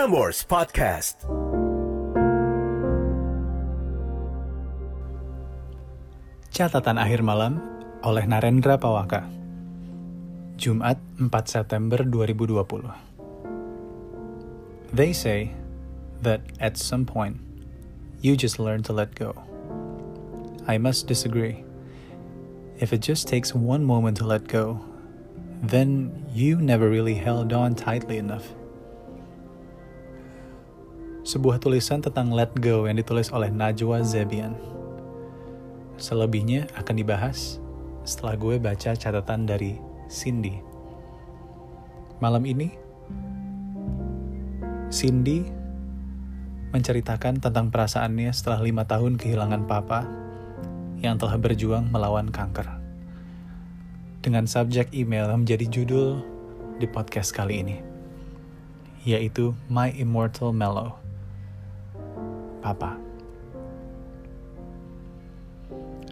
Prambors Podcast. Catatan akhir malam oleh Narendra Pawaka. Jumat 4 September 2020. They say that at some point you just learn to let go. I must disagree. If it just takes one moment to let go, then you never really held on tightly enough. Sebuah tulisan tentang let go yang ditulis oleh Najwa Zebian. Selebihnya akan dibahas setelah gue baca catatan dari Cindy. Malam ini, Cindy menceritakan tentang perasaannya setelah lima tahun kehilangan papa yang telah berjuang melawan kanker. Dengan subjek email yang menjadi judul di podcast kali ini, yaitu My Immortal Mellow. Papa.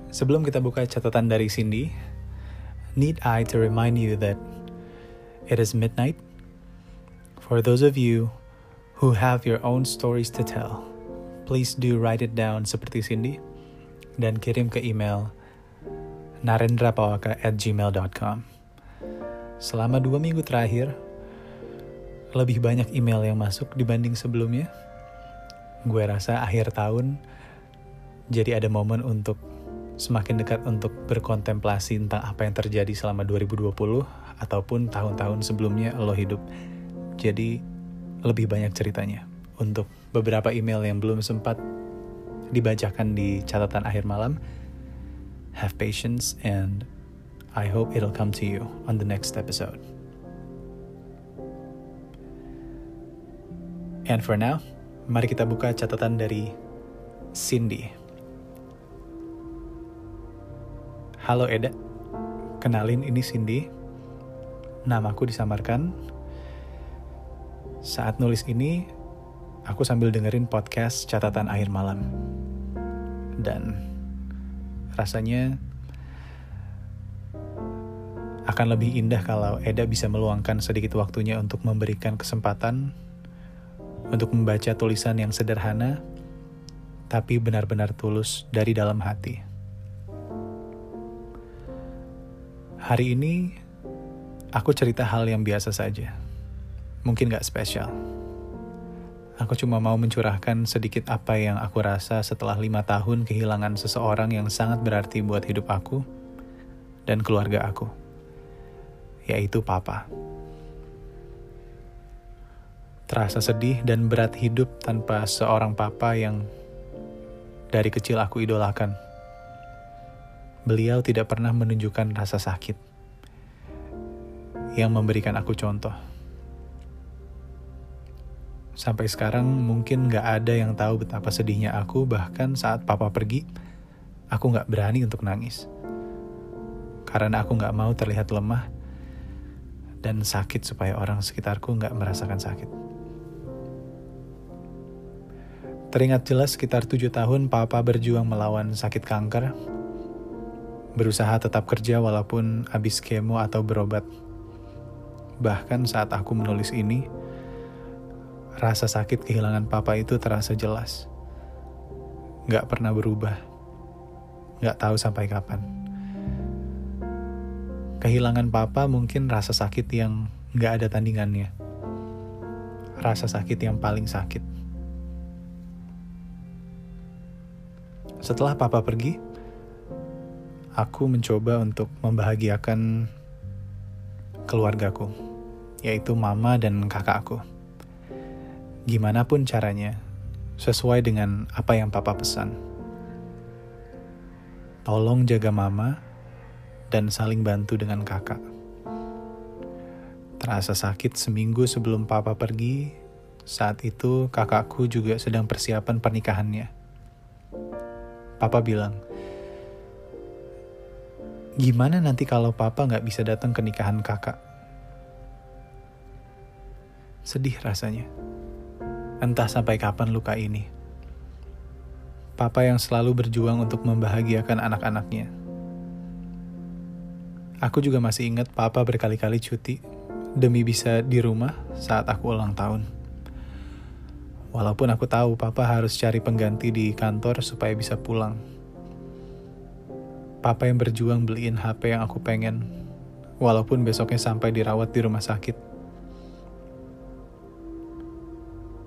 Sebelum kita buka catatan dari Cindy, need I to remind you that it is midnight? For those of you who have your own stories to tell, please do write it down seperti Cindy dan kirim ke email narendrapawaka at gmail.com. Selama dua minggu terakhir, lebih banyak email yang masuk dibanding sebelumnya. Gue rasa akhir tahun jadi ada momen untuk semakin dekat untuk berkontemplasi tentang apa yang terjadi selama 2020 ataupun tahun-tahun sebelumnya lo hidup. Jadi lebih banyak ceritanya. Untuk beberapa email yang belum sempat dibacakan di catatan akhir malam, have patience and I hope it'll come to you on the next episode. And for now, mari kita buka catatan dari Cindy. Halo Eda, kenalin ini Cindy. Namaku disamarkan. Saat nulis ini, aku sambil dengerin podcast catatan akhir malam. Dan rasanya akan lebih indah kalau Eda bisa meluangkan sedikit waktunya untuk memberikan kesempatan untuk membaca tulisan yang sederhana, tapi benar-benar tulus dari dalam hati. Hari ini, aku cerita hal yang biasa saja. Mungkin gak spesial. Aku cuma mau mencurahkan sedikit apa yang aku rasa setelah lima tahun kehilangan seseorang yang sangat berarti buat hidup aku dan keluarga aku, yaitu Papa. Terasa sedih dan berat hidup tanpa seorang Papa yang dari kecil aku idolakan beliau tidak pernah menunjukkan rasa sakit yang memberikan aku contoh. Sampai sekarang mungkin gak ada yang tahu betapa sedihnya aku bahkan saat papa pergi, aku gak berani untuk nangis. Karena aku gak mau terlihat lemah dan sakit supaya orang sekitarku gak merasakan sakit. Teringat jelas sekitar tujuh tahun papa berjuang melawan sakit kanker berusaha tetap kerja walaupun habis kemo atau berobat. Bahkan saat aku menulis ini, rasa sakit kehilangan papa itu terasa jelas. Gak pernah berubah. Gak tahu sampai kapan. Kehilangan papa mungkin rasa sakit yang gak ada tandingannya. Rasa sakit yang paling sakit. Setelah papa pergi, aku mencoba untuk membahagiakan keluargaku, yaitu mama dan kakakku. Gimana pun caranya, sesuai dengan apa yang papa pesan. Tolong jaga mama dan saling bantu dengan kakak. Terasa sakit seminggu sebelum papa pergi, saat itu kakakku juga sedang persiapan pernikahannya. Papa bilang, Gimana nanti kalau papa nggak bisa datang ke nikahan kakak? Sedih rasanya. Entah sampai kapan luka ini. Papa yang selalu berjuang untuk membahagiakan anak-anaknya. Aku juga masih ingat papa berkali-kali cuti demi bisa di rumah saat aku ulang tahun. Walaupun aku tahu papa harus cari pengganti di kantor supaya bisa pulang. Papa yang berjuang beliin HP yang aku pengen, walaupun besoknya sampai dirawat di rumah sakit.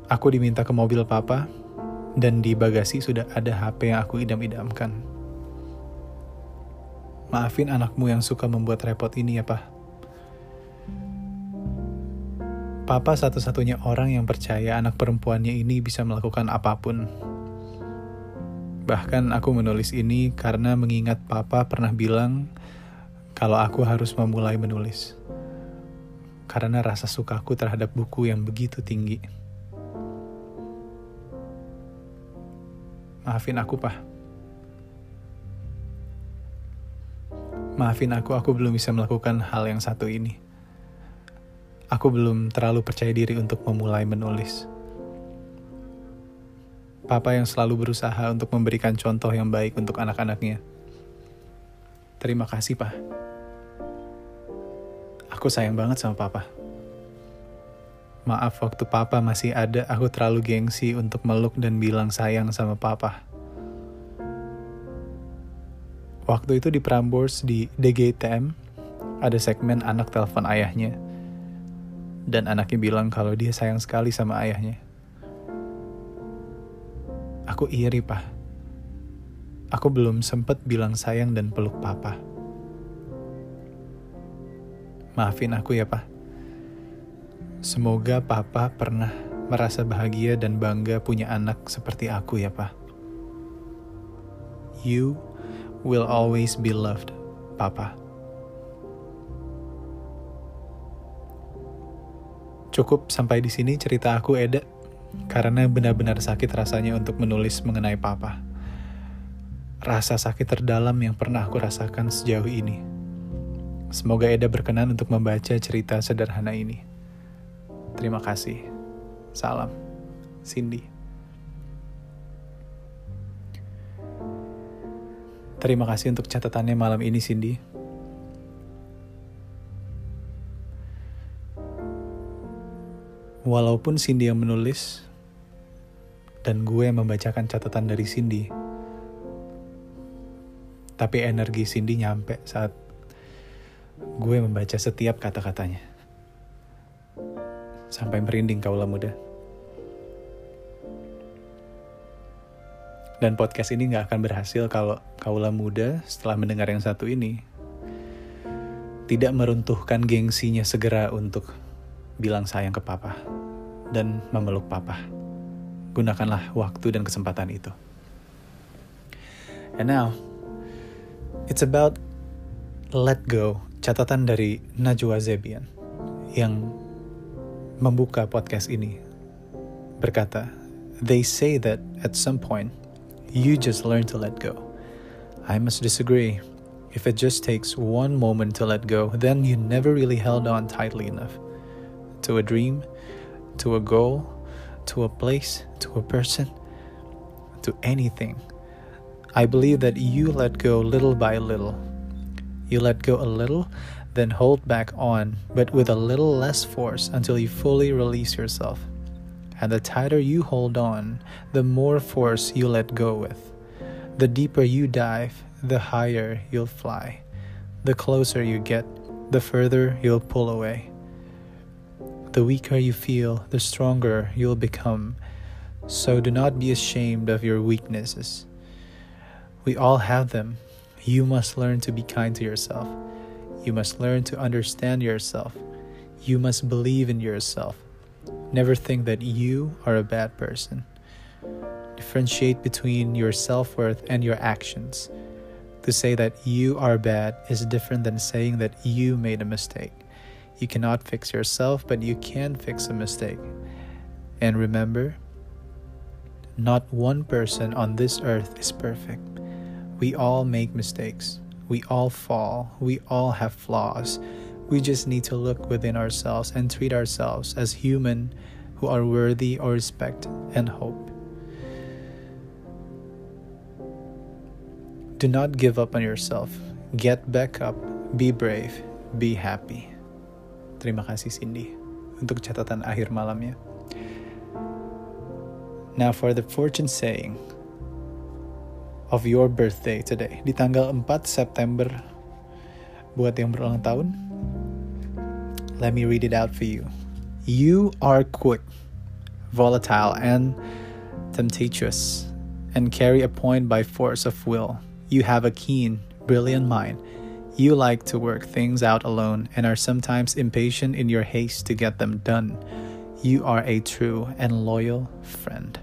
Aku diminta ke mobil papa, dan di bagasi sudah ada HP yang aku idam-idamkan. Maafin anakmu yang suka membuat repot ini ya, Pak. Papa satu-satunya orang yang percaya anak perempuannya ini bisa melakukan apa pun. Bahkan aku menulis ini karena mengingat Papa pernah bilang kalau aku harus memulai menulis. Karena rasa sukaku terhadap buku yang begitu tinggi. Maafin aku, Pak. Maafin aku, aku belum bisa melakukan hal yang satu ini aku belum terlalu percaya diri untuk memulai menulis. Papa yang selalu berusaha untuk memberikan contoh yang baik untuk anak-anaknya. Terima kasih, Pak. Aku sayang banget sama Papa. Maaf waktu Papa masih ada, aku terlalu gengsi untuk meluk dan bilang sayang sama Papa. Waktu itu di Prambors di DGTM, ada segmen anak telepon ayahnya dan anaknya bilang kalau dia sayang sekali sama ayahnya. Aku iri, Pak. Aku belum sempat bilang sayang dan peluk papa. Maafin aku ya, Pak. Semoga papa pernah merasa bahagia dan bangga punya anak seperti aku ya, Pak. You will always be loved, Papa. Cukup sampai di sini cerita aku Eda, karena benar-benar sakit rasanya untuk menulis mengenai papa. Rasa sakit terdalam yang pernah aku rasakan sejauh ini. Semoga Eda berkenan untuk membaca cerita sederhana ini. Terima kasih. Salam. Cindy. Terima kasih untuk catatannya malam ini, Cindy. Walaupun Cindy yang menulis dan gue yang membacakan catatan dari Cindy, tapi energi Cindy nyampe saat gue membaca setiap kata-katanya. Sampai merinding kaulah muda. Dan podcast ini gak akan berhasil kalau kaulah muda setelah mendengar yang satu ini tidak meruntuhkan gengsinya segera untuk bilang sayang ke papa dan memeluk papa. Gunakanlah waktu dan kesempatan itu. And now, it's about let go, catatan dari Najwa Zebian yang membuka podcast ini. Berkata, they say that at some point, you just learn to let go. I must disagree. If it just takes one moment to let go, then you never really held on tightly enough to a dream, to a goal, to a place, to a person, to anything. I believe that you let go little by little. You let go a little, then hold back on, but with a little less force until you fully release yourself. And the tighter you hold on, the more force you let go with. The deeper you dive, the higher you'll fly. The closer you get, the further you'll pull away. The weaker you feel, the stronger you'll become. So do not be ashamed of your weaknesses. We all have them. You must learn to be kind to yourself. You must learn to understand yourself. You must believe in yourself. Never think that you are a bad person. Differentiate between your self worth and your actions. To say that you are bad is different than saying that you made a mistake. You cannot fix yourself, but you can fix a mistake. And remember, not one person on this earth is perfect. We all make mistakes. We all fall. We all have flaws. We just need to look within ourselves and treat ourselves as human who are worthy of respect and hope. Do not give up on yourself. Get back up. Be brave. Be happy. Terima kasih Cindy untuk catatan akhir malamnya. Now for the fortune saying of your birthday today. Di tanggal 4 September buat yang berulang tahun. Let me read it out for you. You are quick, volatile, and tempestuous, and carry a point by force of will. You have a keen, brilliant mind. You like to work things out alone and are sometimes impatient in your haste to get them done. You are a true and loyal friend.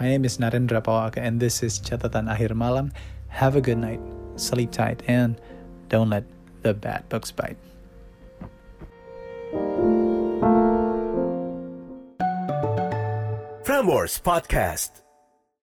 My name is Narendra Pawaka, and this is Catatan Akhir Malam. Have a good night, sleep tight, and don't let the bad books bite. Frameworks Podcast.